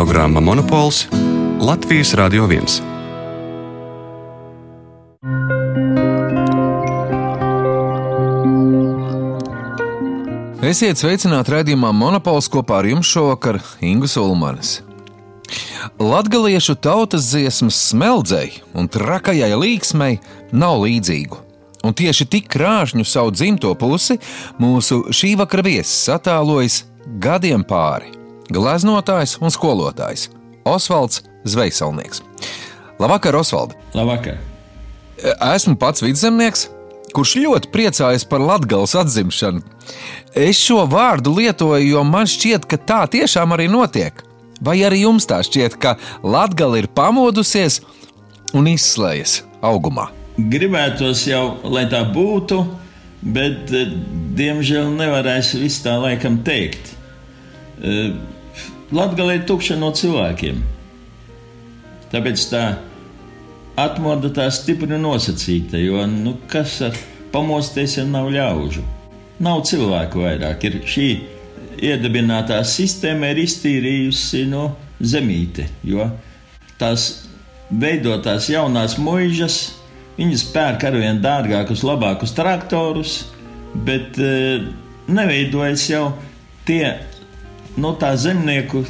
Programma Monopols Latvijas Radio 1. Esiet sveicināti redzējumā Monopols kopā ar jums šovakar Ingus Ulmanis. Latgaliešu tautas dziesmas smeldzēji un trakajai līksmei nav līdzīgu. Un tieši tik krāšņu savu dzimto pusi mūsu šī vakara viesis attēlojas gadiem pāri - gleznotājs un skolotājs Osvalds Zvejsalnieks. Labvakar, Osvalds! Labvakar! Esmu pats vidzemnieks, kurš ļoti priecājas par latgāles atzimšanu. Es šo vārdu lietoju, jo man šķiet, ka tā tiešām arī notiek. Vai arī jums tā šķiet, ka latgāle ir pamodusies un izslējas augumā? Gribētos jau, lai tā būtu, bet eh, diemžēl nevarēs visu tā laikam teikt. Eh, Latgale ir tukša no cilvēkiem. Tāpēc tā atmoda tā stipri nosacīta, jo nu, kas ar pamosties, ja nav ļaužu? Nav cilvēku vairāk. Ir šī iedibinātā sistēma ir iztīrījusi no zemīte, jo tās veidotās jaunās muižas, viņas pērk arvien dārgākus, labākus traktorus, bet e, neveidojas jau tie no tā zemnieku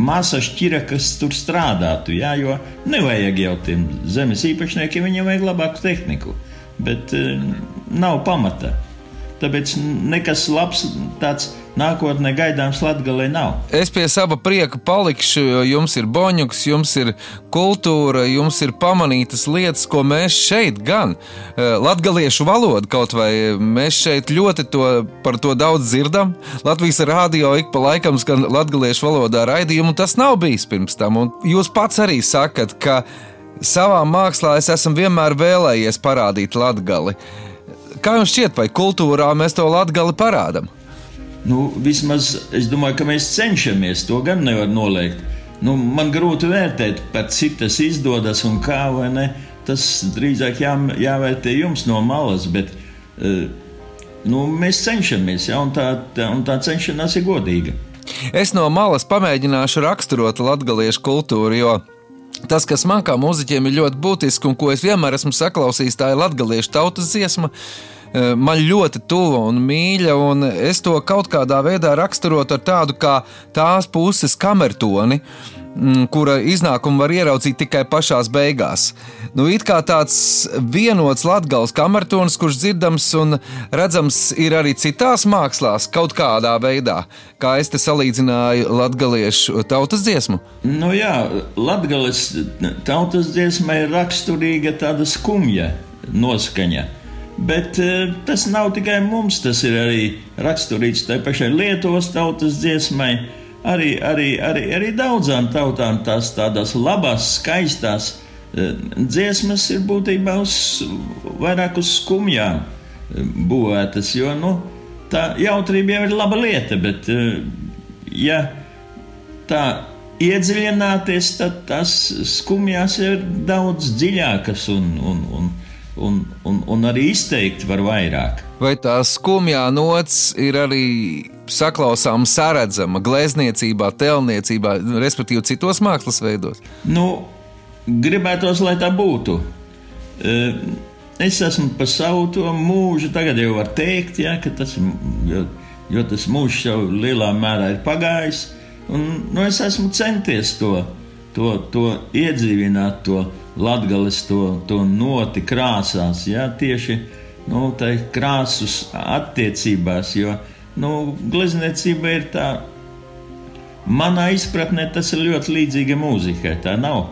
masa šķira, kas tur strādātu. Jā, jo nevajag jau tiem zemes īpašniekiem, viņiem vajag labāku tehniku, bet uh, nav pamata. Tāpēc nekas labs tāds nākotnē gaidāms Latvijā nav. Es pie sava prieka palikšu, jo jums ir boņuks, jums ir kultūra, jums ir pamanītas lietas, ko mēs šeit gan eh, latviešu valodu kaut vai mēs šeit ļoti to, par to daudz dzirdam. Latvijas rādio ik pa laikam skan latviešu valodā raidījumu, tas nav bijis pirms tam. Un jūs pats arī sakat, ka savā mākslā es esmu vienmēr vēlējies parādīt latgali. Kā jums šķiet, vai kultūrā mēs to latgali parādām? Nu, vismaz es domāju, ka mēs cenšamies. To gan nevar noliegt. Nu, man grūti vērtēt, cik tas izdodas un kā vai ne. Tas drīzāk jā, jāvērtē jums no malas, bet uh, nu, mēs cenšamies, ja, un, tā, tā, un tā cenšanās ir godīga. Es no malas pamēģināšu raksturot latviešu kultūru, jo Tas, kas man kā mūziķiem ir ļoti būtisks un ko es vienmēr esmu saklausījis, tā ir latviešu tautas dziesma. Eh, man ļoti tuva un mīļa, un es to kaut kādā veidā raksturotu ar tādu kā tās puses kamertoni. Mm, kura iznākumu var ieraudzīt tikai pašā beigās. Nu, it kā tāds vienots latgāles kamertons, kurš dzirdams un redzams ir arī citās mākslās, kaut kādā veidā, kā es te salīdzināju latgaliešu tautas dziesmu. Nu jā, latgales tautas dziesma ir raksturīga tāda skumja noskaņa. Bet uh, tas nav tikai mums, tas ir arī raksturīgs tai pašai Lietuvas tautas dziesmai arī, arī, arī, arī daudzām tautām tās tādas labas, skaistas eh, dziesmas ir būtībā uz vairāk uz skumjām eh, būvētas. Jo nu, tā jautrība jau ir laba lieta, bet ja tā iedziļināties, tad tās skumjās ir daudz dziļākas un, un, un, un, un, un arī izteikti var vairāk. Vai tā skumjā nots ir arī saklausām, saredzama glezniecībā, tēlniecībā, respektīvi citos mākslas veidos? Nu, gribētos, lai tā būtu. E, es esmu pa savu to mūžu, tagad jau var teikt, ja, ka tas, jo, jo tas mūžs jau lielā mērā ir pagājis. Un, nu, es esmu centies to, to, to iedzīvināt, to latgales, to, to noti krāsās, ja, tieši nu, krāsas attiecībās. Jo, Nu, glezniecība ir tā, manā izpratnē tas ir ļoti līdzīga mūzikai. Tā nav.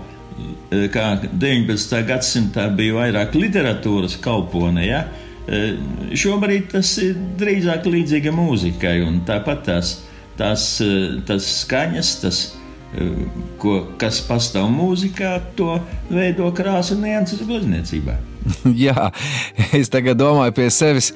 E, kā 19. gadsimtā bija vairāk literatūras kalpone, ja? E, šobrīd tas ir drīzāk līdzīga mūzikai, un tāpat tās, tās, e, tās skaņas, tas, ko, kas pastāv mūzikā, to veido krāsa nianses glezniecībā. Jā, es tagad domāju pie sevis.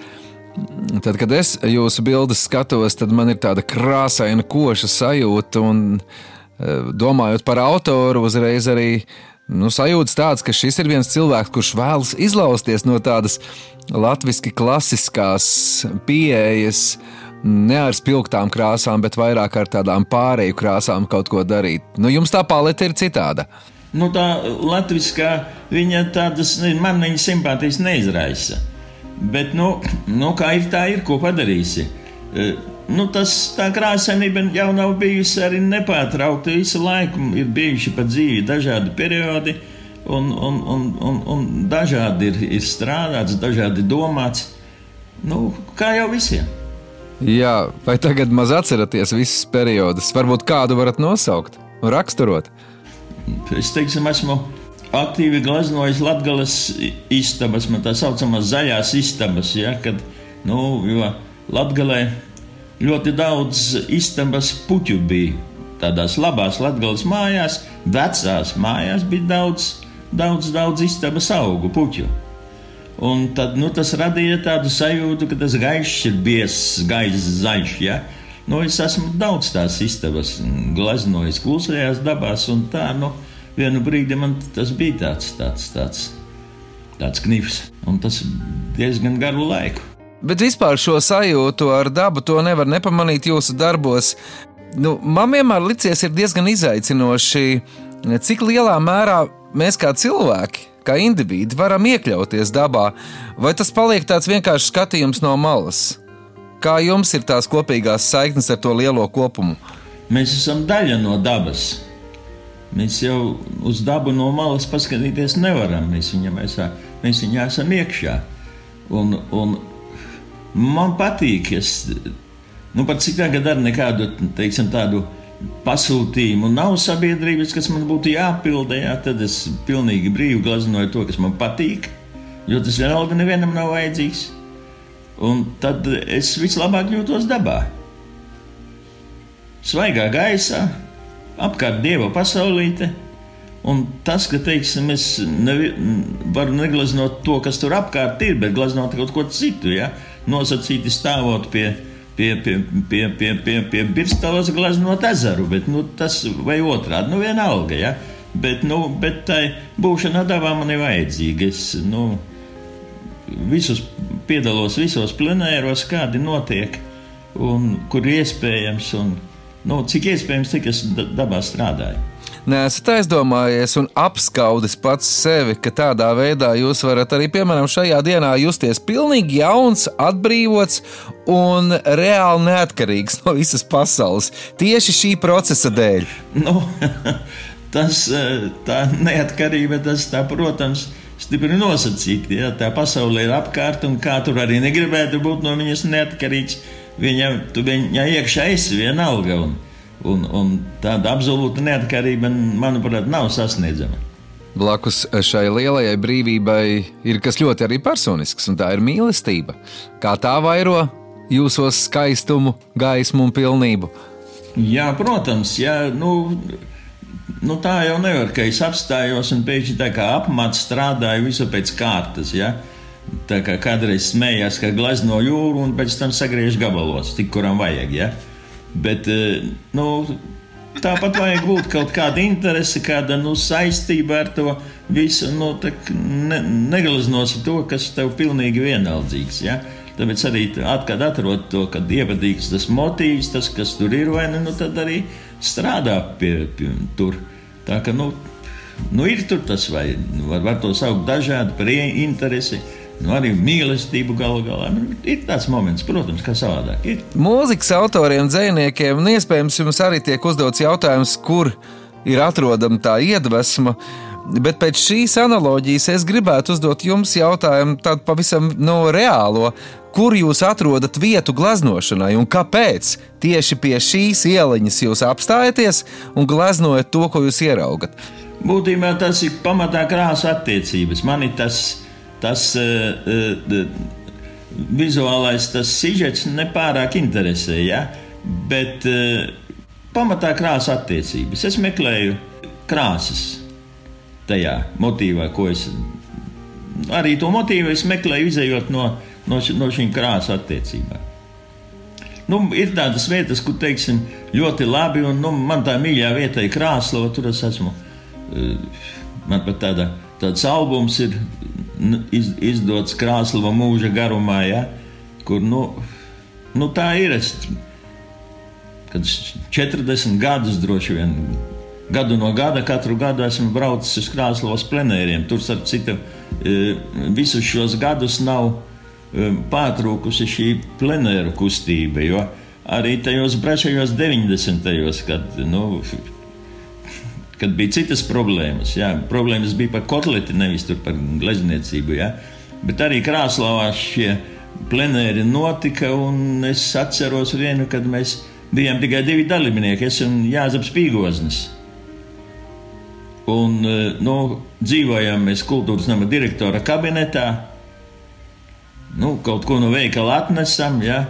Tad, kad es jūsu bildes skatos, tad man ir tāda krāsaina, koša sajūta. Un, e, domājot par autoru, uzreiz arī nu, sajūta tāds, ka šis ir viens cilvēks, kurš vēlas izlausties no tādas latviešu klasiskās pieejas ne ar spilgtām krāsām, bet vairāk ar tādām pārēju krāsām kaut ko darīt. Nu, jums tā palete ir citāda. Nu, tā latviskā viņa tādas man viņa simpātijas neizraisa. Bet, nu, nu, kā ir tā, ir ko padarīsi. E, nu, tas, tā krāsainība jau nav bijusi arī nepārtraukta visu laiku. Ir bijuši pa dzīvi dažādi periodi, un, un, un, un, un dažādi ir, ir strādāts, dažādi domāts. Nu, kā jau visiem. Jā, vai tagad maz atceraties visus periodus? Varbūt kādu varat nosaukt un raksturot? Es teiksim, esmu aktīvi gleznojis Latvijas istabas, man tā saucamās zaļās istabas, ja, kad, nu, jo Latgalē ļoti daudz istabas puķu bija. Tādās labās Latvijas mājās, vecās mājās bija daudz, daudz, daudz istabas augu puķu. Un tad, nu, tas radīja tādu sajūtu, ka tas gaišs ir biezs, gaišs, zaļš. Ja? Nu, es esmu daudz tās istabas gleznojis klusajās dabās, un tā, nu, vienu brīdi man tas bija tāds, tāds, tāds, tāds knifs, un tas diezgan garu laiku. Bet vispār šo sajūtu ar dabu to nevar nepamanīt jūsu darbos. Nu, man vienmēr licies diezgan izaicinoši, cik lielā mērā mēs kā cilvēki kā indivīdi varam iekļauties dabā, vai tas paliek tāds vienkāršs skatījums no malas? Kā jums ir tās kopīgās saiknes ar to lielo kopumu? Mēs esam daļa no dabas. Mēs jau uz dabu no malas paskatīties nevaram. Mēs viņam esam, mēs viņā esam iekšā. Un, un man patīk, es nu, pat cik tagad ar nekādu teiksim, tādu pasūtījumu nav sabiedrības, kas man būtu jāpilda, jā, tad es pilnīgi brīvi glaznoju to, kas man patīk, jo tas vienalga nevienam nav vajadzīgs. Un tad es vislabāk jūtos dabā. Svaigā gaisā, apkārt dieva pasaulīte. Un tas, ka teiksim, es nevi, varu neglaznot to, kas tur apkārt ir, bet glaznot kaut ko citu, ja? nosacīti stāvot pie viņa pie, pie, pie, pie, pie, pie Birstavas glaznot ezeru, bet nu, tas vai otrādi, nu vienalga, ja? Bet, nu, bet tai būšana dabā man ir vajadzīga. Es, nu, visus piedalos visos plenēros, kādi notiek un kur iespējams un nu, cik iespējams, cik es dabā strādāju neesat aizdomājies un apskaudis pats sevi, ka tādā veidā jūs varat arī, piemēram, šajā dienā justies pilnīgi jauns, atbrīvots un reāli neatkarīgs no visas pasaules tieši šī procesa dēļ? Nu, tas, eh, tā neatkarība, tas, tā, protams, stipri nosacīti. Ja? Tā pasaule ir apkārt, un kā tur arī negribētu būt no viņas neatkarīgs, viņa, tu viņā iekšā esi vienalga. Un, Un, un tāda absolūta neatkarība, manuprāt, nav sasniedzama. Blakus šai lielajai brīvībai ir kas ļoti arī personisks, un tā ir mīlestība. Kā tā vairo jūsos skaistumu, gaismu un pilnību? Jā, protams, jā, nu, nu tā jau nevar, ka es apstājos un pēkšņi tā kā apmats strādāju visu pēc kārtas. Ja? Tā kā kādreiz smējās, ka glazno jūru un pēc tam sagriež gabalos, tik kuram vajag. Ja? Bet eh, nu, tāpat vajag būt kaut kāda interese, kāda nu, saistība ar to visu. Nu, ne, negleznosi to, kas tev pilnīgi vienaldzīgs. Ja? Tāpēc arī, kad atrod to, kad iepatīks tas motīvs, tas, kas tur ir, vai ne, nu, tad arī strādā pie, pie tur. Tā ka, nu, nu ir tur tas, vai var, var to saukt dažādi par interesi Nu, arī mīlestību galu galā. Nu, ir tāds moments, protams, kā savādāk. Ir. Mūzikas autoriem, dzīsniekiem, un iespējams jums arī tiek uzdots jautājums, kur ir atrodama tā iedvesma. Bet pēc šīs analoģijas es gribētu uzdot jums jautājumu, tādu pavisam no nu, reālo. Kur jūs atrodat vietu gleznošanai un kāpēc tieši pie šīs ieliņas jūs apstājaties un gleznojat to, ko jūs ieraugat? Būtībā tas ir pamatā krāsa attiecības. Man ir tas tas uh, vizuālais, tas sižets nepārāk interesē. Ja? Bet uh, pamatā krāsa attiecības. Es meklēju krāsas tajā motīvā, ko es arī to motīvu es meklēju, izējot no, no, no šīm krāsa attiecībām. Nu, ir tādas vietas, kur teiksim, ļoti labi, un nu, man tā mīļā vieta ir Krāslava. Tur es esmu. Man pat tāda, tāds albums ir iz, izdots Krāslava mūža garumā, ja, kur nu, nu, tā ir. Es, kad 40 gadus droši vien gadu no gada, katru gadu esmu braucis uz Krāslavas plenēriem. Tur, starp citu, e, visus šos gadus nav e, pārtrūkusi šī plenēru kustība. Jo arī tajos brešajos 90. gados, kad, nu, kad bija citas problēmas, jā, problēmas bija par kotleti, nevis par glezniecību. Jā. Bet arī Krāslavā šie plenēri notika, un es atceros vienu, kad mēs bijām tikai divi dalībnieki, es un Jāzeps Pīgoznis. Un, eh, nu, dzīvojām mēs kultūras nama direktora kabinetā. Nu, kaut ko no veikala atnesam. Ja.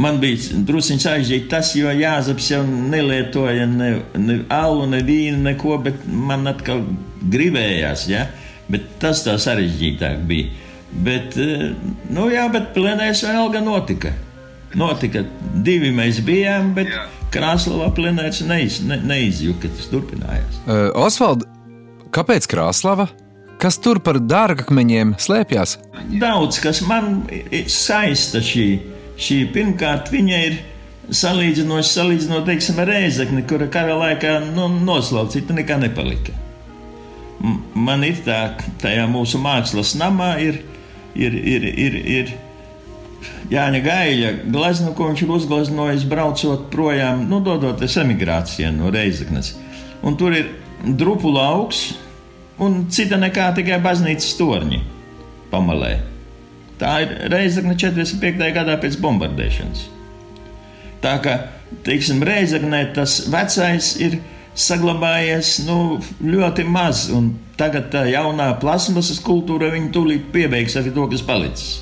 Man bija druskuļi sarežģīti tas, jo Jāzeps jau nelietoja ne, ne alu, ne vīnu, neko, bet man atkal gribējās. Ja. Bet tas tā sarežģītāk bija. Bet, eh, nu, jā, bet plenēs vienalga notika. Notika divi mēs bijām, bet. Krāslavā plenērs neiz, ne, neizjuka, tas turpinājās. Uh, Osvald, kāpēc Krāslava? Kas tur par dārgakmeņiem slēpjas? Daudz kas man saista šī. šī pirmkārt, viņa ir salīdzinoši, salīdzinot, teiksim, ar Rēzekni, kura kara laikā nu, noslaucīta, nekā nepalika. Man ir tā, tajā mūsu mākslas namā ir, ir, ir, ir, ir Jāņa Gaļa glezna, ko viņš ir uzgleznojis, braucot projām, nu, dodoties emigrācijā no Reizeknas. Un tur ir drupu lauks un cita nekā tikai baznīcas torņi pamalē. Tā ir Reizekna 45. gadā pēc bombardēšanas. Tā kā, teiksim, Reizeknē tas vecais ir saglabājies nu, ļoti maz, un tagad tā jaunā plasmasas kultūra viņa tūlīt piebeigs arī to, kas palicis.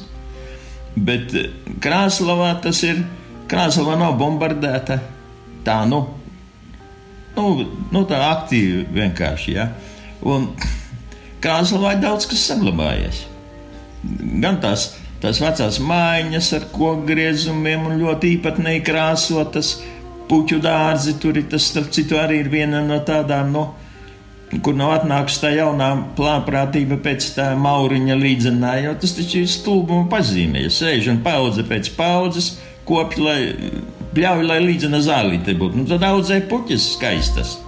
Bet eh, Krāslavā tas ir. Krāslava nav bombardēta. Tā nu, nu, nu tā aktīvi vienkārši. Ja? Un Krāslavā ir daudz kas saglabājies. Gan tās, tās vecās mājiņas ar kokgriezumiem un ļoti īpatnēji krāsotas puķu dārzi. Tur ir tas, starp citu, arī ir viena no tādām. No, nu, kur nav atnākusi tā jaunā plānprātība pēc tā mauriņa līdzenā, jo tas taču ir stulbuma pazīme. Ja sēž un paudze pēc paudzes kopj, lai bļauj, lai līdzena zālīte būtu, nu tad audzē puķis skaistas.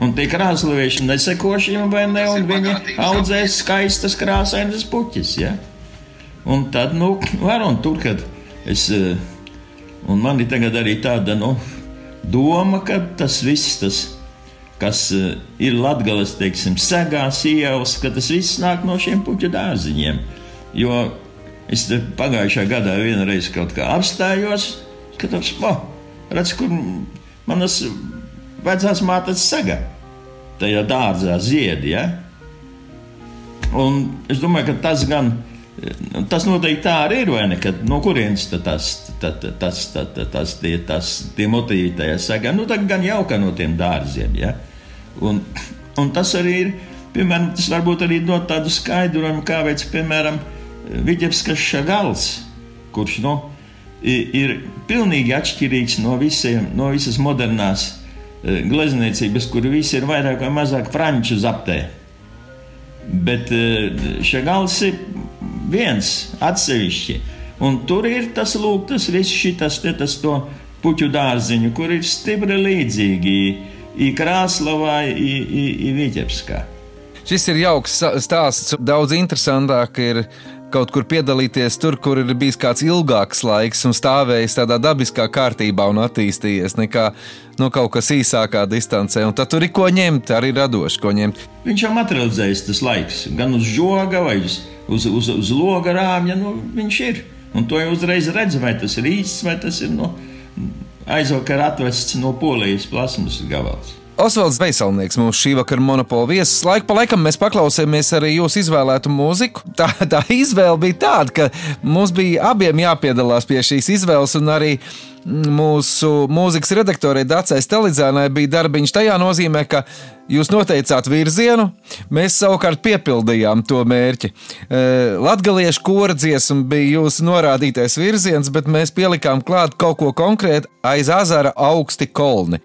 Un tie krāslīši neseko šiem vai ne, un viņi audzē skaistas krāsainas puķis. Ja? Un tad, nu, var un tur, kad es, eh, un man ir tagad arī tāda, nu, doma, ka tas viss, tas kas eh, ir latgales, teiksim, segās ielas, ka tas viss nāk no šiem puķu dārziņiem. Jo es pagājušā gadā vienreiz kaut kā apstājos, skatos, oh, redz, kur manas vecās mātes sega. Tajā dārzā ziedi, ja? Un es domāju, ka tas gan, tas noteikti tā arī ir, ne, kad no kurienes tas, tas, tas, tas, tie, tas, tie motīvi tajā sagā, nu, gan jauka no tiem dārziem, ja? Un, un tas arī ir, piemēram, tas varbūt arī dod tādu skaidrojumu, kā veids, piemēram, Viģepskas šagals, kurš nu, ir pilnīgi atšķirīgs no, visiem, no visas modernās glezniecības, kur visi ir vairāk vai mazāk franču zaptē. Bet šagals ir viens atsevišķi. Un tur ir tas lūk, tas viss šitas, te tas to puķu dārziņu, kur ir stipri līdzīgi i Krāslavā, i, i, i Viģepskā. Šis ir jauks stāsts. Daudz interesantāk ir kaut kur piedalīties tur, kur ir bijis kāds ilgāks laiks un stāvējis tādā dabiskā kārtībā un attīstījies, nekā nu, kaut kas īsākā distancē. Un tad tur ir ko ņemt, arī radoši ko ņemt. Viņš jau materializējas tas laiks, gan uz žoga vai uz, uz, uz, uz loga rāmja. Nu, viņš ir. Un to jau uzreiz redz, vai tas ir īsts, vai tas ir no aizvakar atvests no polijas plasmas gabals. Osvalds Veisalnieks mums šī vakara monopola viesis. Laika pa laikam mēs paklausāmies arī jūsu izvēlētu mūziku. Tā, tā izvēle bija tāda, ka mums bija abiem jāpiedalās pie šīs izvēles, un arī mūsu mūzikas redaktorei Dacei Stelidzēnai bija darbiņš tajā nozīmē, ka jūs noteicāt virzienu, mēs savukārt piepildījām to mērķi. Latviešu kora dziesma bija jūsu norādītais virziens, bet mēs pielikām klāt kaut ko konkrētu aiz azara augsti kolni.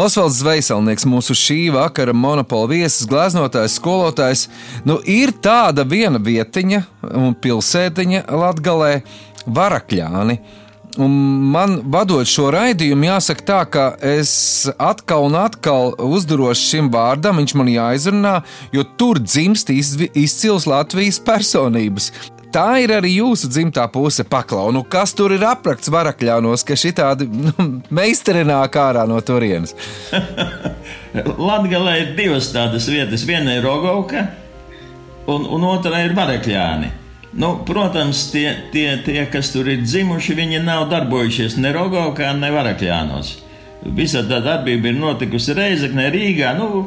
Osvalds Zveiselnieks, mūsu šī vakara monopola viesis, gleznotājs, skolotājs. Nu, ir tāda viena vietiņa un pilsētiņa Latgalē, Varakļāni. Un man vadot šo raidījumu, jāsaka tā, ka es atkal un atkal uzduros šim vārdam, viņš man jāizrunā, jo tur dzimst izcils Latvijas personības. Tā ir arī jūsu dzimtā puse paklau. Nu, kas tur ir aprakts varakļānos, ka šī tādi nu, meistari nāk ārā no turienes? Latgalē ir divas tādas vietas. Viena ir Rogovka, un, un otra ir varakļāni. Nu, protams, tie, tie, tie, kas tur ir dzimuši, viņi nav darbojušies ne Rogovkā, ne Varakļānos. Visa tā darbība ir notikusi Reizeknē, Rīgā. Nu,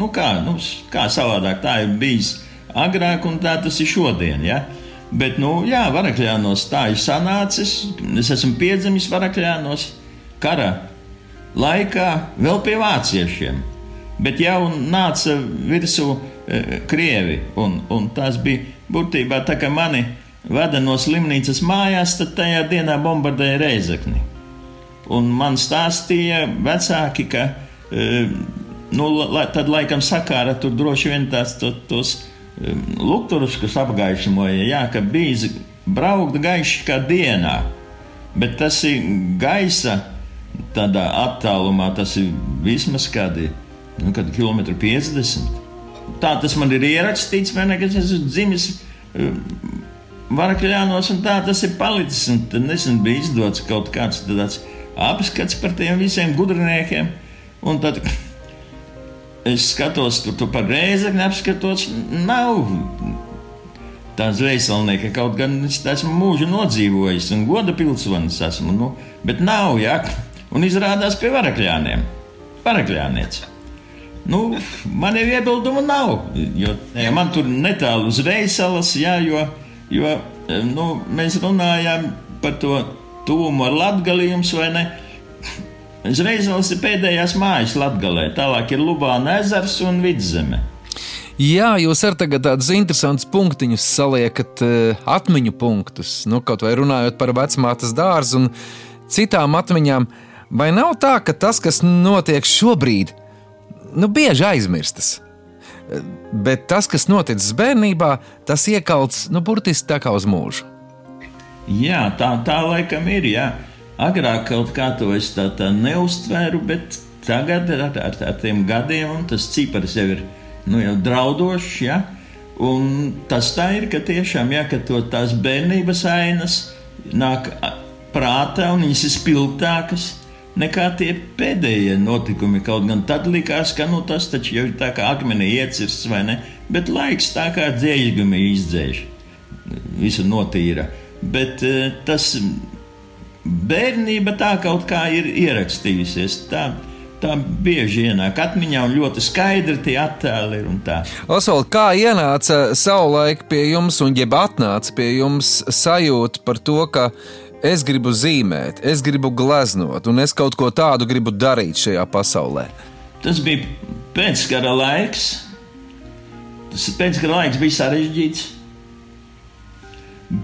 nu kā, nu, kā savādāk tā ir bijis agrāk, un tā tas ir šodien. Ja? Bet, nu, jā, Varakļānos tā ir sanācis. Es esmu piedzimis Varakļānos kara laikā, vēl pie vāciešiem. Bet jau nāca virsū e, krievi, un, un tas bija būtībā tā, ka mani veda no slimnīcas mājās, tad tajā dienā bombardēja reizekni. Un man stāstīja vecāki, ka e, nu, la, tad laikam sakāra tur droši vien tās to, tos e, lukturus, kas apgaišoja, jā, ka bija braukt gaiši kā dienā, bet tas ir gaisa tādā attālumā, tas ir vismaz kādi, nu, kādi kilometri 50 tā tas man ir ierakstīts, vai ne, ka es esmu dzimis um, Varakļānos, un tā tas ir palicis. Un tad nesen bija izdots kaut kāds tāds apskats par tiem visiem gudriniekiem. Un tad es skatos, tur tu par reizekni apskatos, nav tā zvejelnieka. Kaut gan es esmu mūžu nodzīvojis un goda pilsonis esmu, nu, bet nav, jā. Un izrādās pie varakļāniem. Varakļānietis. Nu, man jau iebildumu nav. Jo, ja man tur netālu uz Reisalas, jā, jo, jo nu, mēs runājām par to tuvumu ar latgalījums vai ne. Zreizelis ir pēdējās mājas Latvijā. Tālāk ir Lubāna ezers un Vidzeme. Jā, jūs arī tagad tādus interesantus punktiņus saliekat, uh, atmiņu punktus. Nu, kaut vai runājot par vecmātes dārzu un citām atmiņām. Vai nav tā, ka tas, kas notiek šobrīd, nu, bieži aizmirstas. Bet tas, kas noticis bērnībā, tas iekalts nu, burtiski tā kā uz mūžu. Jā, tā, tā laikam ir. Jā. Agrāk kaut kā to es tā, tā neuztvēru, bet tagad ar, ar, ar tiem gadiem tas cipars jau ir nu, jau draudošs. Ja? Un tas tā ir, ka tiešām jā, ka to, tās bērnības ainas nāk prātā un viņas ir spilgtākas nekā tie pēdējie notikumi. Kaut gan tad likās, ka nu, tas taču jau ir tā kā akmenī iecirsts vai ne, bet laiks tā kā dzēļgumi izdzēš, visu notīra. Bet eh, tas bērnība tā kaut kā ir ierakstījusies. Tā, Tā bieži ienāk atmiņā, un ļoti skaidri tie attēli ir. Osvalds, kā ienāca savulaik pie jums, un jeb atnāca pie jums sajūta par to, ka es gribu zīmēt, es gribu gleznot, un es kaut ko tādu gribu darīt šajā pasaulē. Tas bija pēckara laiks. Tas pēckara laiks bija sarežģīts.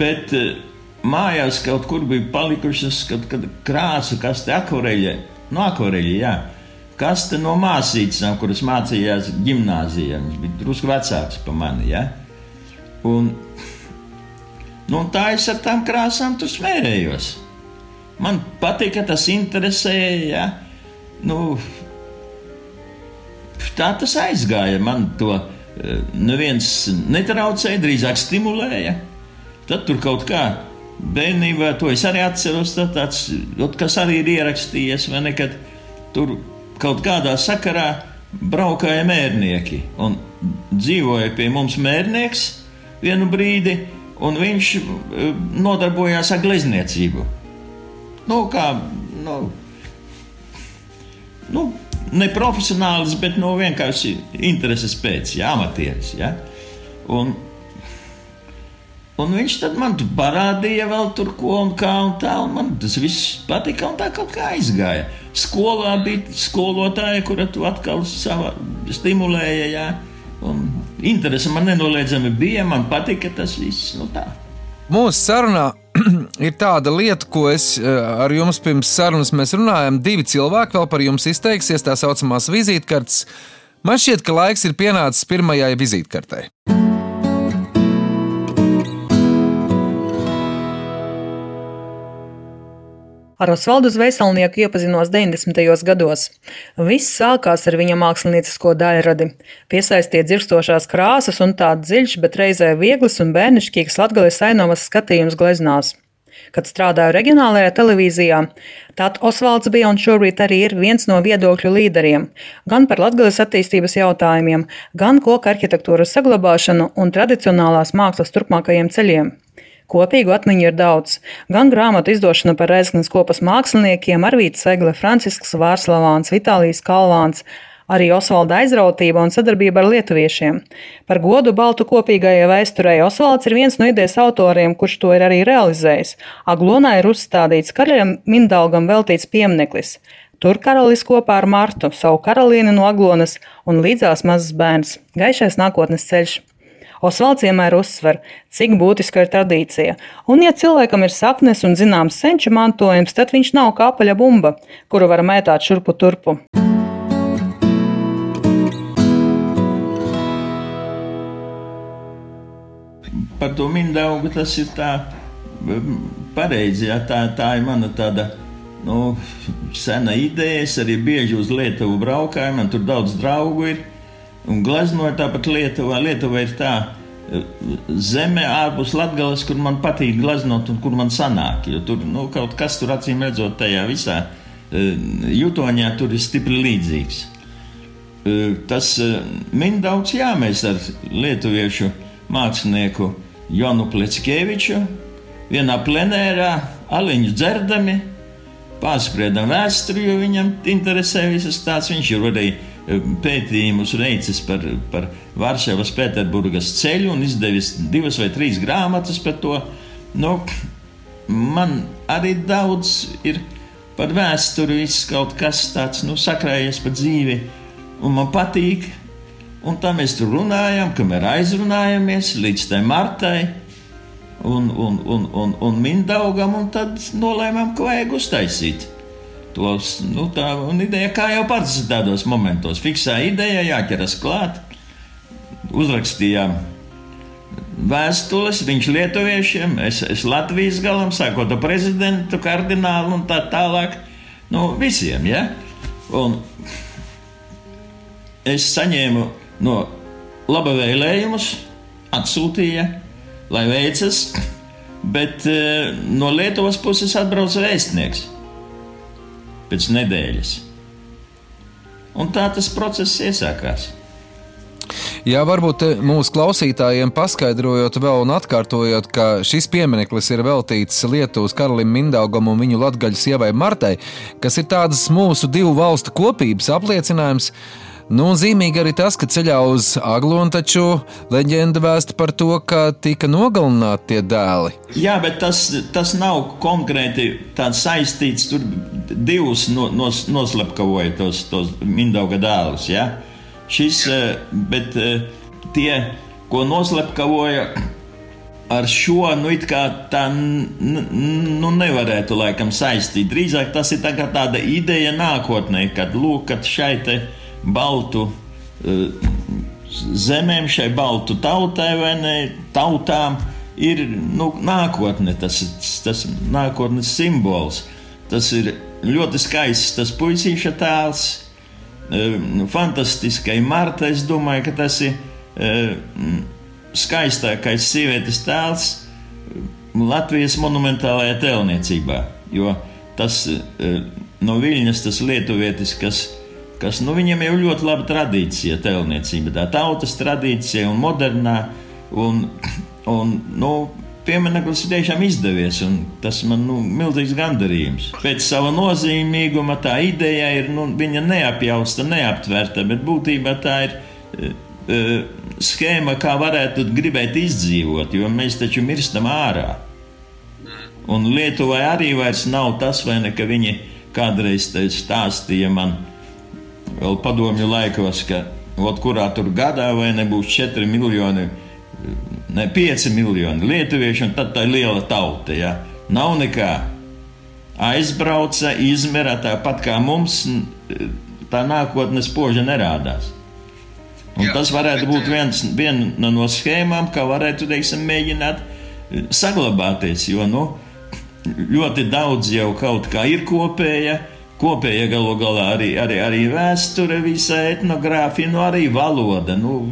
Bet uh, mājās kaut kur bija palikušas kaut kāda krāsa, kas te akvareļa, no akvareļa, jā. Kas te no māsīcām, kuras mācījās gimnāzijā, viņš bija drusku vecāks par mani, jā. Un Nu, tā es ar tām krāsām tur smērējos. Man patīk, ka tas interesēja. Ja? Nu, tā tas aizgāja. Man to eh, neviens netraucēja, drīzāk stimulēja. Tad tur kaut kā bērnībā to es arī atceros. Tas, kas arī ir ierakstījies, vai ne? Kad tur kaut kādā sakarā braukāja mērnieki un dzīvoja pie mums mērnieks vienu brīdi un viņš eh, nodarbojās ar glezniecību. Nu, kā, nu, nu, ne profesionāls, bet nu, vienkārši intereses pēc, ja, amatieris. Ja? Un, un viņš man parādīja vēl tur ko un kā un tā, un man tas viss patika, un tā kaut kā aizgāja. Skolā bija skolotāja, kura tu atkal savā stimulēja. Ja? Un interese man nenoliedzami bija, man patika tas viss. Nu tā. Mūsu sarunā ir tāda lieta, ko es ar jums pirms sarunas mēs runājam. Divi cilvēki vēl par jums izteiksies, tā saucamās vizītkartes. Man šķiet, ka laiks ir pienācis pirmajai vizītkartei. Ar Osvaldu Zveiselnieku iepazinos 90. gados. Viss sākās ar viņa māksliniecisko daļradi. Piesaistīja dzirstošās krāsas un tāds dziļš, bet reizē viegls un bērnišķīgs latgales ainovas skatījums gleznās. Kad strādāju reģionālajā televīzijā, tad Osvalds bija un šobrīd arī ir viens no viedokļu līderiem gan par latgales attīstības jautājumiem, gan koka arhitektūras saglabāšanu un tradicionālās mākslas turpmākajiem ceļiem. Kopīgu atmiņu ir daudz. Gan grāmatu izdošana par Reizeknas kopas māksliniekiem, Arvīts Segle, Francisks Vārslavāns, Vitālijas Kalvāns, arī Osvalda aizrautība un sadarbība ar lietuviešiem. Par godu Baltu kopīgajai vēsturei Osvalds ir viens no idejas autoriem, kurš to ir arī realizējis. Aglonā ir uzstādīts karaļam Mindalgam veltīts piemineklis. Tur karalis kopā ar Martu, savu karalieni no Aglonas un līdzās mazs bērns. Gaišais nākotnes ceļš. Osvalds vienmēr uzsver, cik būtiska ir tradīcija. Un, ja cilvēkam ir sapnis un zināms senču mantojums, tad viņš nav kā apaļa bumba, kuru var mētāt šurpu turpu. Par to mindaugu tas ir tā pareizi. Jā, tā, tā ir mana tāda nu, sena ideja. Es arī bieži uz Lietuvu braukāju, man tur daudz draugu ir. Un gleznoja tāpat Lietuvā. Lietuva ir tā e, zeme ārpus Latvijas, kur man patīk gleznot un kur man sanāk. Jo tur nu, kaut kas tur acīm redzot, tajā visā e, jutoņā tur ir stipri līdzīgs. E, tas min daudz, jā, mēs ar lietuviešu mākslinieku Jonu Pletskeviču vienā plenērā aliņu dzerdami pārspriedām vēsturi, jo viņam interesē visas tās. Viņš ir arī pētījumus veicis par, par Varšavas Pēterburgas ceļu un izdevis divas vai trīs grāmatas par to. Nu, man arī daudz ir par vēsturi, viss kaut kas tāds nu, sakrājies pa dzīvi, un man patīk. Un tā mēs tur runājam, kamēr aizrunājamies līdz tai martai un, un, un, un, un mindaugam, un tad nolēmām, ka vajag uztaisīt tos, nu, tā ideja, kā jau pats tādos momentos, fiksē ideja, jāķeras klāt, uzrakstījām vēstules, viņš lietuviešiem, es, es Latvijas galam, sākot ar prezidentu, kardinālu un tā tālāk, nu, visiem, ja? Un es saņēmu no laba vēlējumus, atsūtīja, lai veicas, bet eh, no Lietuvas puses atbrauca vēstnieks pēc nedēļas. Un tā tas process iesākās. Jā, varbūt mūsu klausītājiem paskaidrojot vēl un atkārtojot, ka šis piemineklis ir veltīts Lietuvas karalim Mindaugam un viņu latgaļu sievai Martai, kas ir tādas mūsu divu valstu kopības apliecinājums. Nu, zīmīgi arī tas, ka ceļā uz Aglonu taču leģenda vēsta par to, ka tika nogalināti tie dēli. Jā, bet tas, tas nav konkrēti saistīts. Tur divus no, nos, noslepkavoja tos, tos Mindauga dēlus. Ja? Šis, eh, bet eh, tie, ko noslepkavoja, ar šo nu, tā nu, nevarētu laikam saistīt. Drīzāk tas ir tā tāda ideja nākotnē, kad lūk, kad šai te ir baltu uh, zemēm, šai baltu tautai vai ne, tautām ir nu, nākotne, tas ir nākotnes simbols. Tas ir ļoti skaists tas puisīša tēls, uh, fantastiskai Marta. Es domāju, ka tas ir uh, skaistākais sievietes tēls Latvijas monumentālajā tēlniecībā. Jo tas no Viļņas, tas lietuvietis, kas nu, viņam jau ļoti laba tradīcija, tēlniecība, tā tautas tradīcija un modernā. Un, un, nu, Piemineklis ir tiešām izdevies, un tas man ir nu, milzīgs gandarījums. Pēc sava nozīmīguma tā ideja ir nu, neapjausta, neaptverta, bet būtībā tā ir uh, uh, schēma, kā varētu gribēt izdzīvot, jo mēs taču mirstam ārā. Un Lietuvai arī vairs nav tas, vai ne, ka viņi kādreiz stāstīja man, vēl padomju laikos, ka ot, kurā tur gadā vai nebūs 4 miljoni, ne 5 miljoni lietuviešu, un tad tā ir liela tauta. Ja? Nav nekā. Aizbrauca, izmera tāpat kā mums, tā nākotnes poža nerādās. Un Jā, tas varētu būt viens, viena no schēmām, kā varētu teiksim, mēģināt saglabāties. Jo nu, ļoti daudz jau kaut kā ir kopēja. Kopēja galu galā arī, arī, arī vēsture, visa etnogrāfija, nu arī valoda. Nu,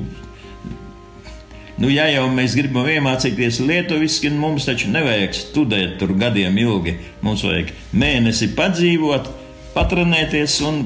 Nu, ja jau mēs gribam iemācīties lietuviski, mums taču nevajag studēt tur gadiem ilgi. Mums vajag mēnesi padzīvot, patrenēties un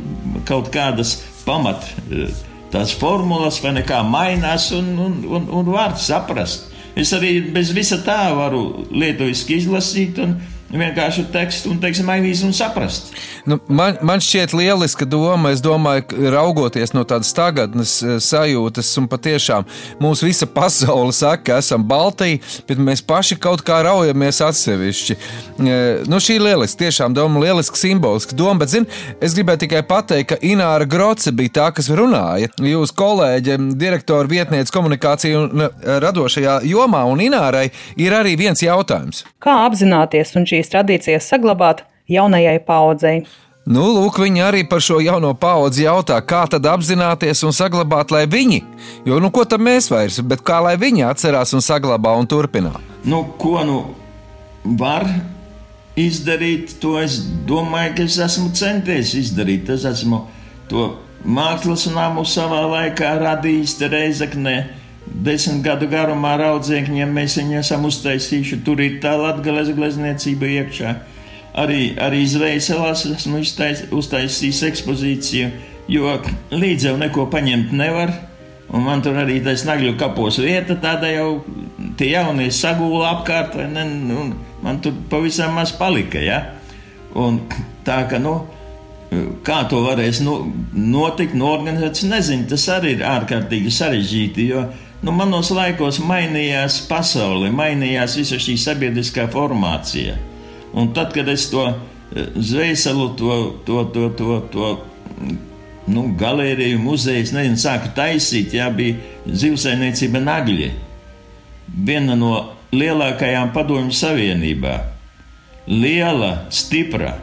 kaut kādas pamat eh, tās formulas vai nekā mainās un, un, un, un var saprast. Es arī bez visa tā varu lietuviski izlasīt un vienkārši tekstu un, teiksim, aizvīst un saprast. Nu, man, man šķiet lieliska doma. Es domāju, ka raugoties no tādas tagadnes eh, sajūtas, un patiešām mūsu visa pasaule saka, ka esam Baltija, bet mēs paši kaut kā raujamies atsevišķi. Eh, nu, šī ir lieliska, tiešām doma, lieliska simboliska doma, bet, zin, es gribēju tikai pateikt, ka Ināra Groce bija tā, kas runāja. Jūs kolēģe, direktora vietniece komunikācija un eh, radošajā jomā, un Inārai ir arī viens jautājums. Kā apzināties un šīs tradīcijas saglabāt? jaunajai paudzei. Nu, lūk, viņi arī par šo jauno paudzi jautā, kā tad apzināties un saglabāt, lai viņi, jo nu ko tad mēs vairs, bet kā lai viņi atcerās un saglabā un turpinā? Nu, ko nu var izdarīt, to es domāju, ka es esmu centies izdarīt. Es esmu to mākslas namu savā laikā radījis Reizeknē. Desmit gadu garumā raudzēkņiem mēs viņu esam uztaisījuši. Tur ir tā latgales glezniecība iekšā arī, arī Zvejas esmu uztaisījis ekspozīciju, jo līdzi jau neko paņemt nevar. Un man tur arī tā nagļu kapos vieta, tāda jau tie jaunie sagūla apkārt, ne, un man tur pavisam maz palika. Ja? Un tā ka, nu, kā to varēs nu, notikt, norganizēt, es nezinu, tas arī ir ārkārtīgi sarežģīti, jo nu, manos laikos mainījās pasaule, mainījās visa šī sabiedriskā formācija. Un tad, kad es to eh, zvēselu, to, to, to, to, to nu, galēriju, muzeju, nezinu, sāku taisīt, jā, bija zivsainiecība Nagļi. Viena no lielākajām padomju savienībā. Liela, stipra.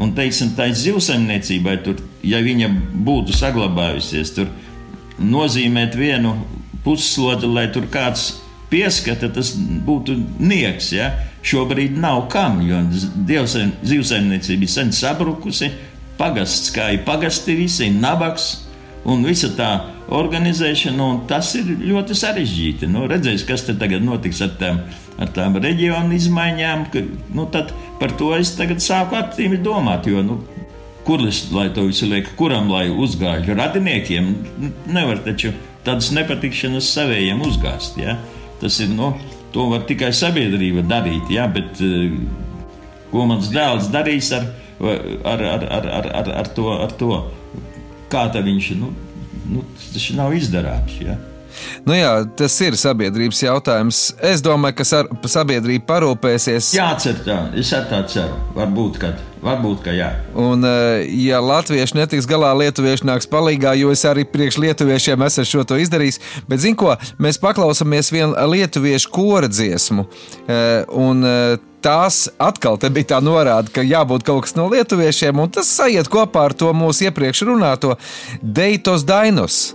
Un, teiksim, tā zivsaimniecībai, tur, ja viņa būtu saglabājusies, tur nozīmēt vienu pusslodi, lai tur kāds pieskata, tas būtu nieks. Ja? Šobrīd nav kam, jo zivsaimniecība ir sen sabrukusi, pagasts kā ir pagasti, visi ir nabaks un visa tā organizēšana, un tas ir ļoti sarežģīti. Nu, redzēs, kas te tagad notiks ar tām, ar tām reģionu izmaiņām, ka, nu, par to es tagad sāku aktīvi domāt, jo, nu, kur lai to visu lieku, kuram lai uzgāžu radiniekiem, nevar taču tādas nepatikšanas savējiem uzgāzt, ja? Tas ir, nu, To var tikai sabiedrība darīt, ja, bet eh, ko mans dēls darīs ar, ar, ar, ar, ar, ar, ar, to, ar to, kā viņš, nu, nu, tas nav izdarāms. Ja. Nu jā, tas ir sabiedrības jautājums. Es domāju, ka sabiedrība parūpēsies. Jācer tā, es ar tā ceru. Varbūt, kad. Varbūt, ka jā. Un, eh, ja latvieši netiks galā, lietuvieši nāks palīdzīgā, jo es arī priekš lietuviešiem esmu šo to izdarījis. Bet, zinu, ko mēs paklausāmies vienu lietuviešu kora dziesmu. Eh, un, eh, tās atkal bija tā norāde, ka jābūt kaut kas no lietuviešiem, un tas sajiet kopā ar to mūsu iepriekš runāto Deitos Dainos.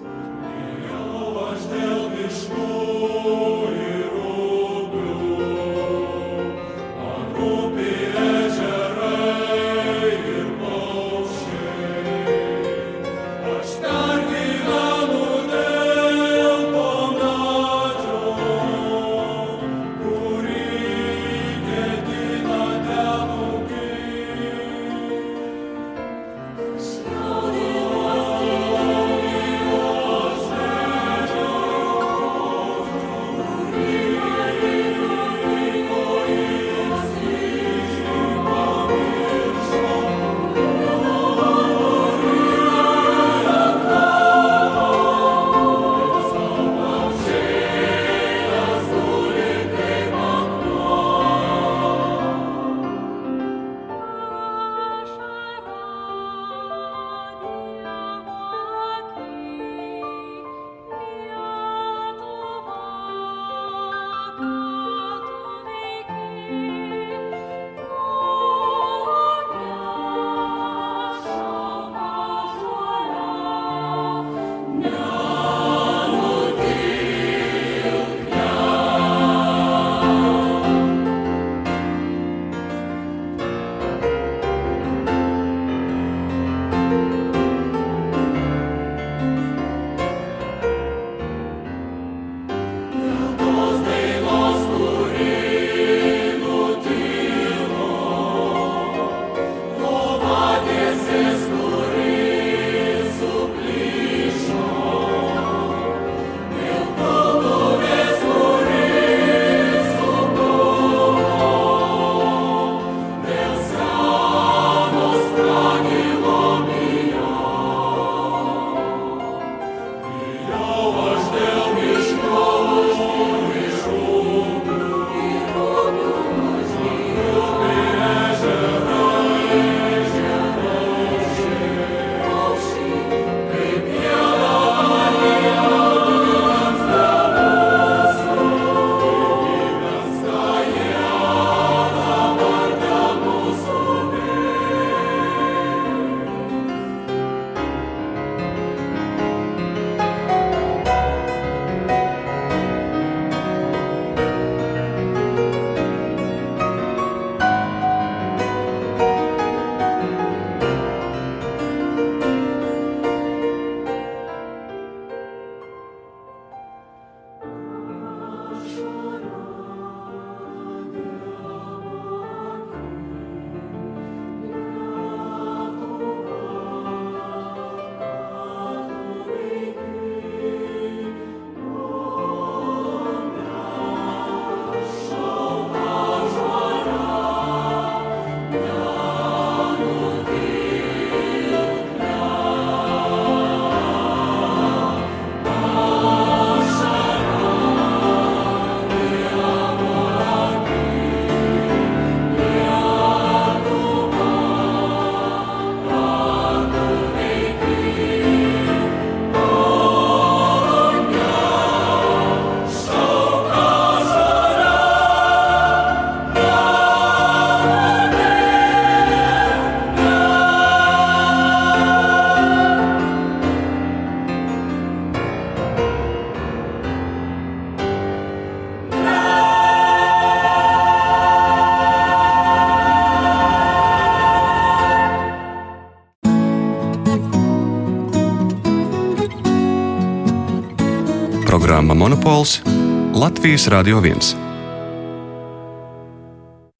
Latvijas Radio 1.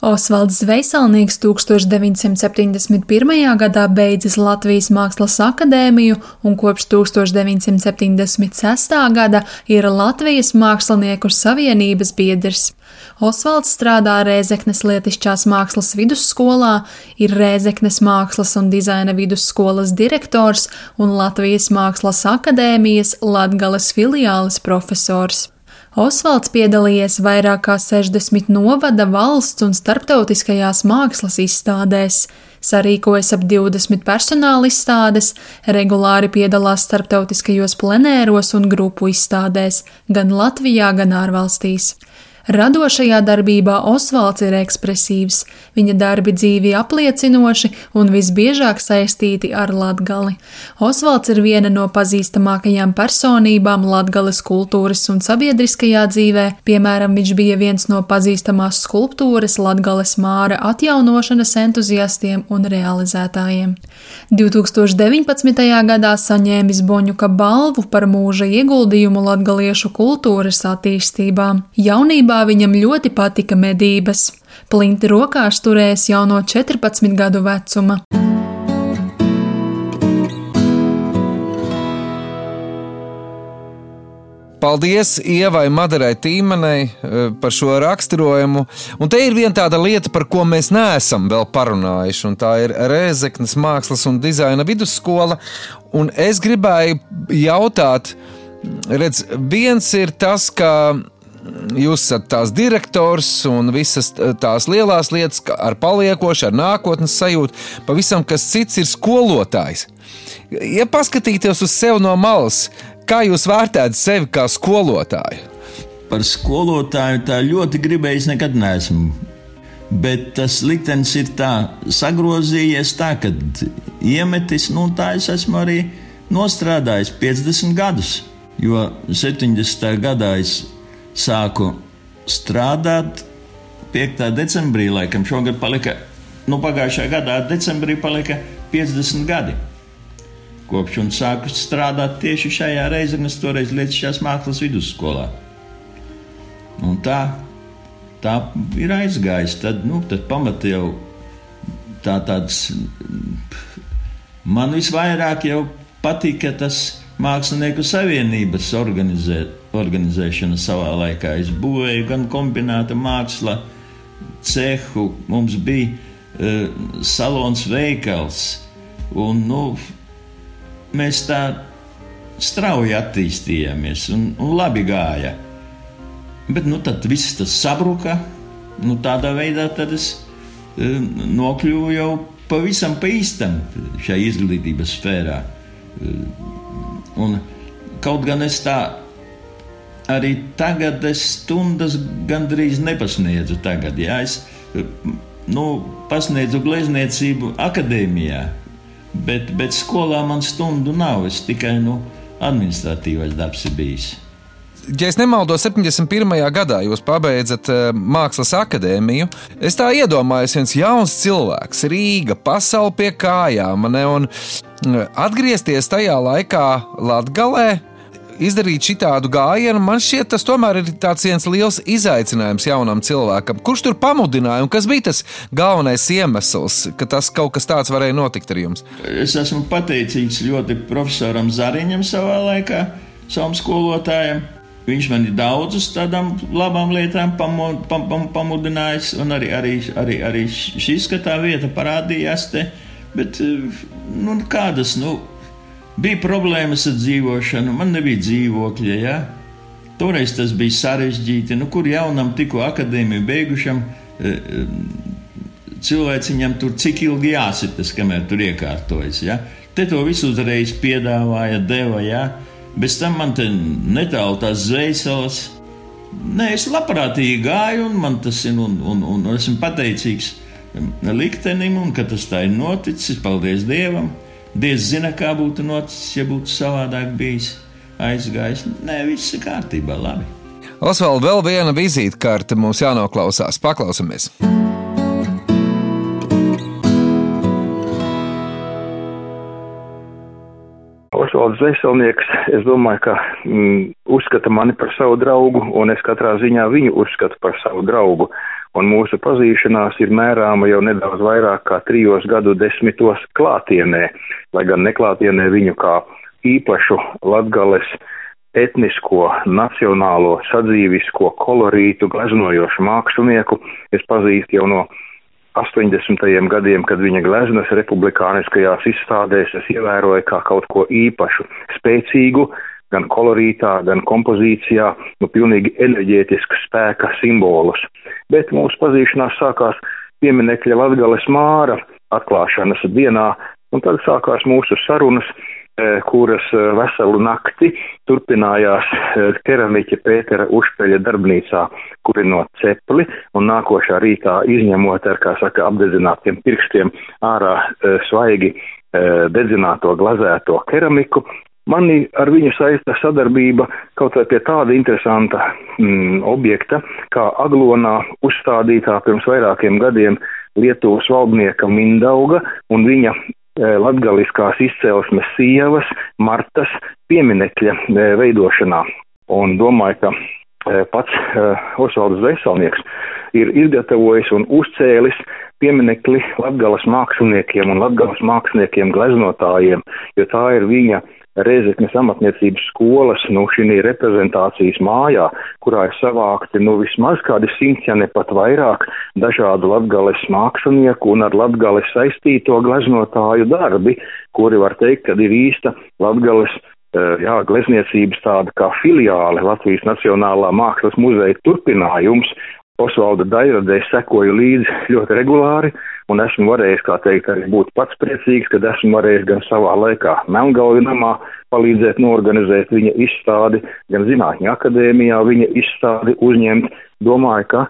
Osvalds Zvejsalnieks 1971. gadā beidzis Latvijas Mākslas akadēmiju un kopš 1976. gada ir Latvijas Mākslinieku savienības biedrs. Osvalds strādā Rēzeknes lietišķās mākslas vidusskolā, ir Rēzeknes mākslas un dizaina vidusskolas direktors un Latvijas Mākslas akadēmijas Latgales filiāles profesors. Osvalds piedalījies vairāk kā 60 novada valsts un starptautiskajās mākslas izstādēs, sarīkojas ap 20 personāla izstādes, regulāri piedalās starptautiskajos plenēros un grupu izstādēs gan Latvijā, gan ārvalstīs. Radošajā darbībā Osvalds ir ekspresīvs, viņa darbi dzīvi apliecinoši un visbiežāk saistīti ar latgali. Osvalds ir viena no pazīstamākajām personībām latgales kultūras un sabiedriskajā dzīvē, piemēram, viņš bija viens no pazīstamās skulptūras latgales māra atjaunošanas entuziastiem un realizētājiem. 2019. gadā saņēmis Boņuka balvu par mūža ieguldījumu latgaliešu kultūras attīstībā. Jaunībā Skolā viņam ļoti patika medības. Plinti rokās turējis jau no 14 gadu vecuma. Paldies Ievai Madarai Tīmanai eh, par šo raksturojumu. Un te ir viena tāda lieta, par ko mēs neesam vēl parunājuši, un tā ir Rēzeknes mākslas un dizaina vidusskola. Un es gribēju jautāt, redz, viens ir tas, ka jūs esat tās direktors un visas tās lielās lietas ar paliekošu, ar nākotnes sajūtu. Pavisam kas cits ir skolotājs. Ja paskatīties uz sevi no malas, kā jūs vērtējat sevi kā skolotāju? Par skolotāju tā ļoti gribējis nekad neesmu. Bet tas liktenis ir tā sagrozījies, tā, ka iemetis, nu tā es esmu arī nostrādājis 50 gadus. Jo 70. gadā es sāku strādāt 5. decembrī, laikam šogad palika, nu pagājušajā gadā decembrī palika 50 gadi. Kopš un sāku strādāt tieši šajā Reizeknas toreiz Lietišķās mākslas vidusskolā. Un tā, tā ir aizgājis. Tad, nu, tad pamatā jau tā tāds. Man visvairāk patika tas Mākslinieku savienības organizēt organizēšana savā laikā. Es būvēju gan kombinēta māksla, cehu, mums bija uh, salons veikals. Un, nu, mēs tā strauji attīstījāmies un, un labi gāja. Bet nu, tad viss tas sabruka. Nu, tādā veidā es uh, nokļuvu jau pavisam pa īstam šajā izglītības sfērā. Uh, un, kaut gan es tā arī tagad es stundas gandrīz nepasniedzu. Tagad, jā, es nu, pasniedzu glezniecību akadēmijā, bet, bet skolā man stundu nav. Es tikai nu, administratīvais darbs ir bijis. Ja es nemaldos, 71. gadā jūs pabeidzat uh, Mākslas akadēmiju. Es tā iedomājos, viens jauns cilvēks, Rīga, pasaule pie kājām, ne, un atgriezties tajā laikā Latvijā izdarīt šādu gājienu, man šķiet, tas tomēr ir viens liels izaicinājums jaunam cilvēkam. Kurš tur pamudināja un kas bija tas galvenais iemesls, ka tas kaut kas tāds varēja notikt ar jums? Es esmu pateicīgs ļoti profesoram Zariņam savā laikā, savam skolotājam. Viņš man ir daudzus tādām labām lietām pamud, pam, pam, pamudinājis, un arī, arī, arī, arī šī skatā vieta parādījās te. Bet, nu, kādas, nu, Bija problēmas ar dzīvošanu, man nebija dzīvokļa. Ja? Toreiz tas bija sarežģīti. Nu, kur jaunam, tikko akadēmiju beigušam, e, e, cilvēciņam tur cik ilgi jāsitas, kamēr tur iekārtojas. Ja? Te to visu uzreiz piedāvāja, deva. Ja? Bez tam man te netālu tās zvejas. Nē, es labprātīgi gāju, un man tas ir, un, un, un, esmu pateicīgs liktenim, un ka tas tā ir noticis. Paldies Dievam! Dievs zina, kā būtu noticis, ja būtu savādāk bijis aizgājis. Nē, viss ir kārtībā, labi. Osvalds, vēl viena vizītkarte mums jānoklausās. Paklausamies! Osvalds Veselnieks, es domāju, ka mm, uzskata mani par savu draugu, un es katrā ziņā viņu uzskatu par savu draugu. Un mūsu pazīšanās ir mērāma jau nedaudz vairāk kā trijos gadu desmitos klātienē, lai gan neklātienē viņu kā īpašu latgales etnisko, nacionālo, sadzīvisko kolorītu gleznojošu mākslinieku es pazīstu jau no 80. gadiem, kad viņa gleznas republikāniskajās izstādēs es ievēroju kā kaut ko īpašu, spēcīgu, gan kolorītā, gan kompozīcijā, nu pilnīgi enerģētiska spēka simbolus. Bet mūsu pazīšanās sākās pieminekļa Latgales māra atklāšanas dienā, un tad sākās mūsu sarunas Eh, kuras eh, veselu nakti turpinājās eh, keramiķa Pētera Užpeļa darbnīcā, kurinot cepli un nākošā rītā izņemot ar, kā saka, apdedzinātiem pirkstiem ārā svaigi dedzināto glazēto keramiku. Mani ar viņu saista sadarbība kaut vai pie tāda interesanta mm, objekta, kā Aglonā uzstādītā pirms vairākiem gadiem Lietuvas valdnieka Mindauga un viņa Eh, latgaliskās izcelsmes sievas Martas pieminekļa eh, veidošanā. Un domāju, ka eh, pats Osvalds Veselnieks ir izgatavojis un uzcēlis pieminekli Latgalas māksliniekiem un Latgalas māksliniekiem gleznotājiem, jo tā ir viņa Reizeknes amatniecības skolas, nu, šī reprezentācijas mājā, kurā ir savākti, nu, vismaz kādi simts, ja ne pat vairāk, dažādu latgales mākslinieku un ar latgales saistīto gleznotāju darbi, kuri var teikt, ka ir īsta latgales eh, jā, glezniecības tāda kā filiāle Latvijas Nacionālā mākslas muzeja turpinājums. Osvalda Dairadē sekoju līdzi ļoti regulāri, un esmu varējis, kā teikt, arī būt pats priecīgs, kad esmu varējis gan savā laikā Melngalvi namā palīdzēt norganizēt viņa izstādi, gan Zinātņu akadēmijā viņa izstādi uzņemt. Domāju, ka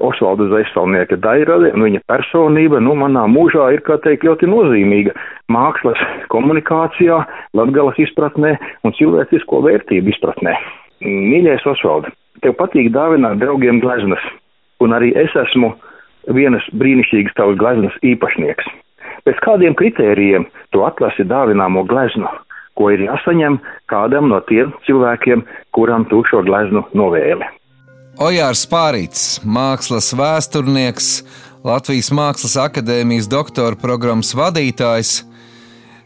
Osvalda Zaistalnieka dairade un viņa personība, nu, manā mūžā ir, kā teikt, ļoti nozīmīga mākslas komunikācijā, latgalas izpratnē un cilvēcisko vērtību izpratnē. Mīļais Osvalda, tev patīk dāvināt draugiem gleznas, un arī es esmu vienas brīnišķīgas tavas gleznas īpašnieks. Pēc kādiem kritērijiem tu atlasi dāvināmo gleznu, ko ir jāsaņem kādam no tiem cilvēkiem, kuram tu šo gleznu novēli? Ojārs Pārīts, mākslas vēsturnieks, Latvijas Mākslas akadēmijas doktora programmas vadītājs.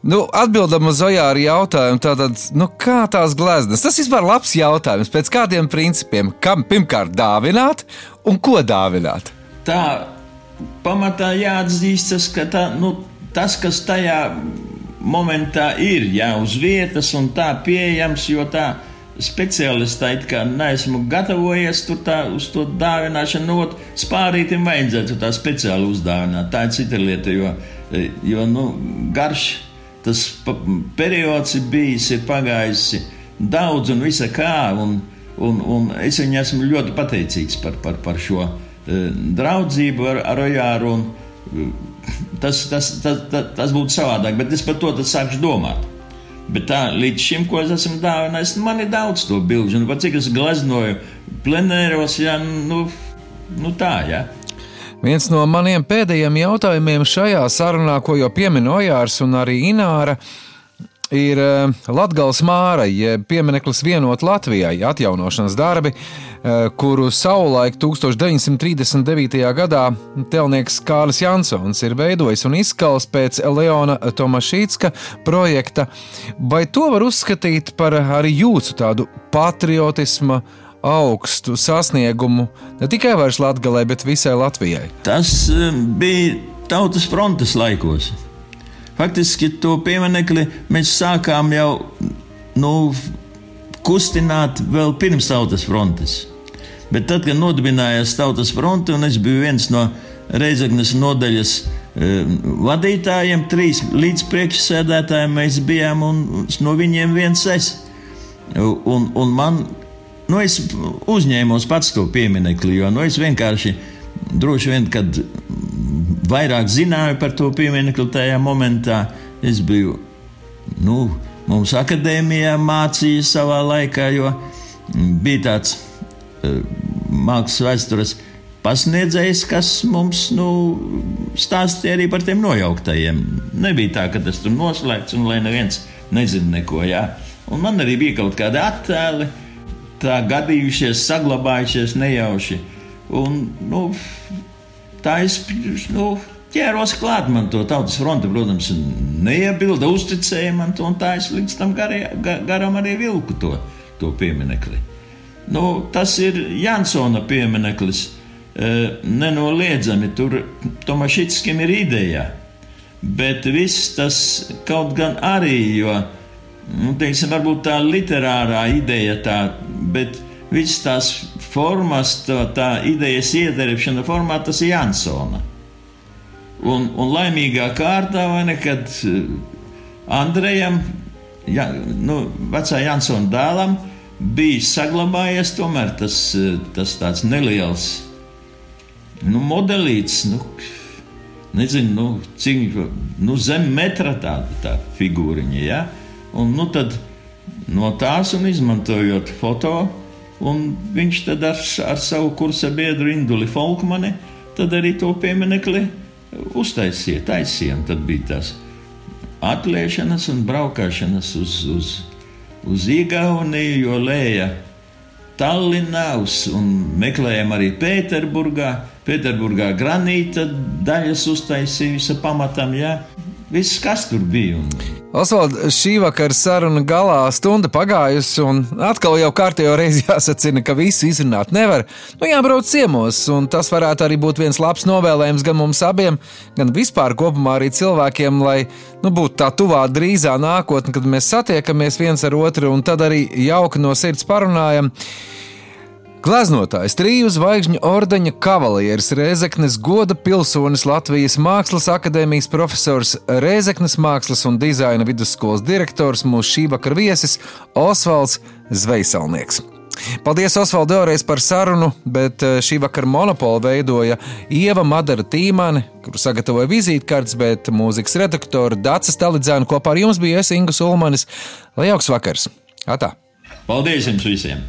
Nu, atbildam uz Ojāra jautājumu, tātad, nu, kā tās gleznas? Tas vispār ir labs jautājums. Pēc kādiem principiem? Kam pirmkārt dāvināt un ko dāvināt? tā pamatā jāatzīstas, ka tā, nu, tas, kas tajā momentā ir, jā, uz vietas un tā pieejams, jo tā speciālistā it kā neesmu gatavojies tur tā uz to dāvināšanu, no nu, spārītim vajadzētu tā speciāli uzdāvināt. Tā ir cita lieta, jo, jo nu, garš tas periods ir bijis, ir pagājis daudz un visa kā, un, un, un es viņai esmu ļoti pateicīgs par, par, par šo Eh, draudzību ar, ar Ojāru. Eh, tas, tas, tas, tas, tas būtu savādāk, bet es par to sākšu domāt. Bet tā līdz šim, ko es esmu dāvinājis, man ir daudz to bilžu. Un, cik es gleznoju plenēros, ja, nu, nu tā, ja. Viens no maniem pēdējiem jautājumiem šajā sarunā, ko jau pieminēja Ojārs un arī Ināra, ir eh, Latvijas māra, jeb piemineklis vienot Latvijai atjaunošanas darbi, eh, kuru savulaik 1939. gadā telnieks Kārlis Jansons ir veidojis un izskals pēc Leona Tomašītska projekta. Vai to var uzskatīt par arī jūsu tādu patriotismu? Augstu sasniegumu ne tikai Latvijai, bet visai Latvijai. Tas eh, bija tautas frontes laikos. Faktiski to pieminekli mēs sākām jau nu, kustināt vēl pirms tautas frontes. Bet tad, kad nodibinājās tautas fronte, un es biju viens no Reizeknas nodaļas e, vadītājiem, trīs līdzpriekšsēdētājiem mēs bijām, un no viņiem viens es. Un, un man, nu, es uzņēmos pats to pieminekli, jo nu, es vienkārši droši vien, kad vairāk zināju par to pieminiektu tajā momentā. Es biju, nu, mums akadēmijā mācīja savā laikā, jo bija tāds uh, mākslas vēstures pasniedzējs, kas mums nu, stāstīja arī par tiem nojauktajiem. Nebija tā, ka tas tur noslēgts un lai neviens nezinu neko. Jā. Un man arī bija kaut kādi attēli, tā gadījušies, saglabājušies nejauši. Un, nu, tā es nu, ķēros klāt man to tautas fronti, protams, neiebilda, uzticēja man to, un tā es līdz tam garī, garam arī vilku to, to pieminekli. Nu, tas ir Jansona piemineklis. E, nenoliedzami tur Tomašitskim ir ideja, bet viss tas kaut gan arī, jo, nu, teiksim, varbūt tā literārā ideja tā, bet viss tās formas, tā, tā idejas ieterpšana formā, tas ir Jansona. Un, un laimīgā kārtā, vai ne, kad e, Andrejam, ja, nu, vecā Jansona dēlam, bija saglabājies tomēr tas, tas tāds neliels nu, modelīts. Nu, Nezinu, nu, cik nu, zem metra tāda tā figūriņa. Ja? Un, nu, tad no tās un izmantojot foto, un viņš tad ar, ar savu kursa biedru Induli Folkmani arī to pieminekli uztaisīja, taisīja. Tad bija tās atliešanas un braukšanas uz, uz, uz Igauniju, jo lēja Tallinā un meklējām arī Pēterburgā. Pēterburgā granīta daļas uztaisīja pamatam. Jā. Viss, kas tur bija. Un... Osvald, šī vakara saruna galā stunda pagājusi, un atkal jau kārtējo reizi jāsacina, ka visu izrunāt nevar. Nu, jābrauc ciemos, un tas varētu arī būt viens labs novēlējums gan mums abiem, gan vispār kopumā arī cilvēkiem, lai nu, būtu tā tuvā drīzā nākotne, kad mēs satiekamies viens ar otru un tad arī jauki no sirds parunājam. Gleznotājs, triju zvaigžņu ordeņa kavalieris, Rēzeknes goda pilsonis, Latvijas Mākslas akadēmijas profesors, Rēzeknes mākslas un dizaina vidusskolas direktors, mūsu šī vakara viesis Osvalds Zveisalnieks. Paldies, Osvalds, vēlreiz par sarunu, bet eh, šī vakara monopolu veidoja Ieva Madara Tīmane, kuru sagatavoja vizītkartes, bet mūzikas redaktora Dācis Stalidzēna kopā ar jums bija es Ingus Ulmanis. Lai jauks vakars! Atā! Paldies jums visiem!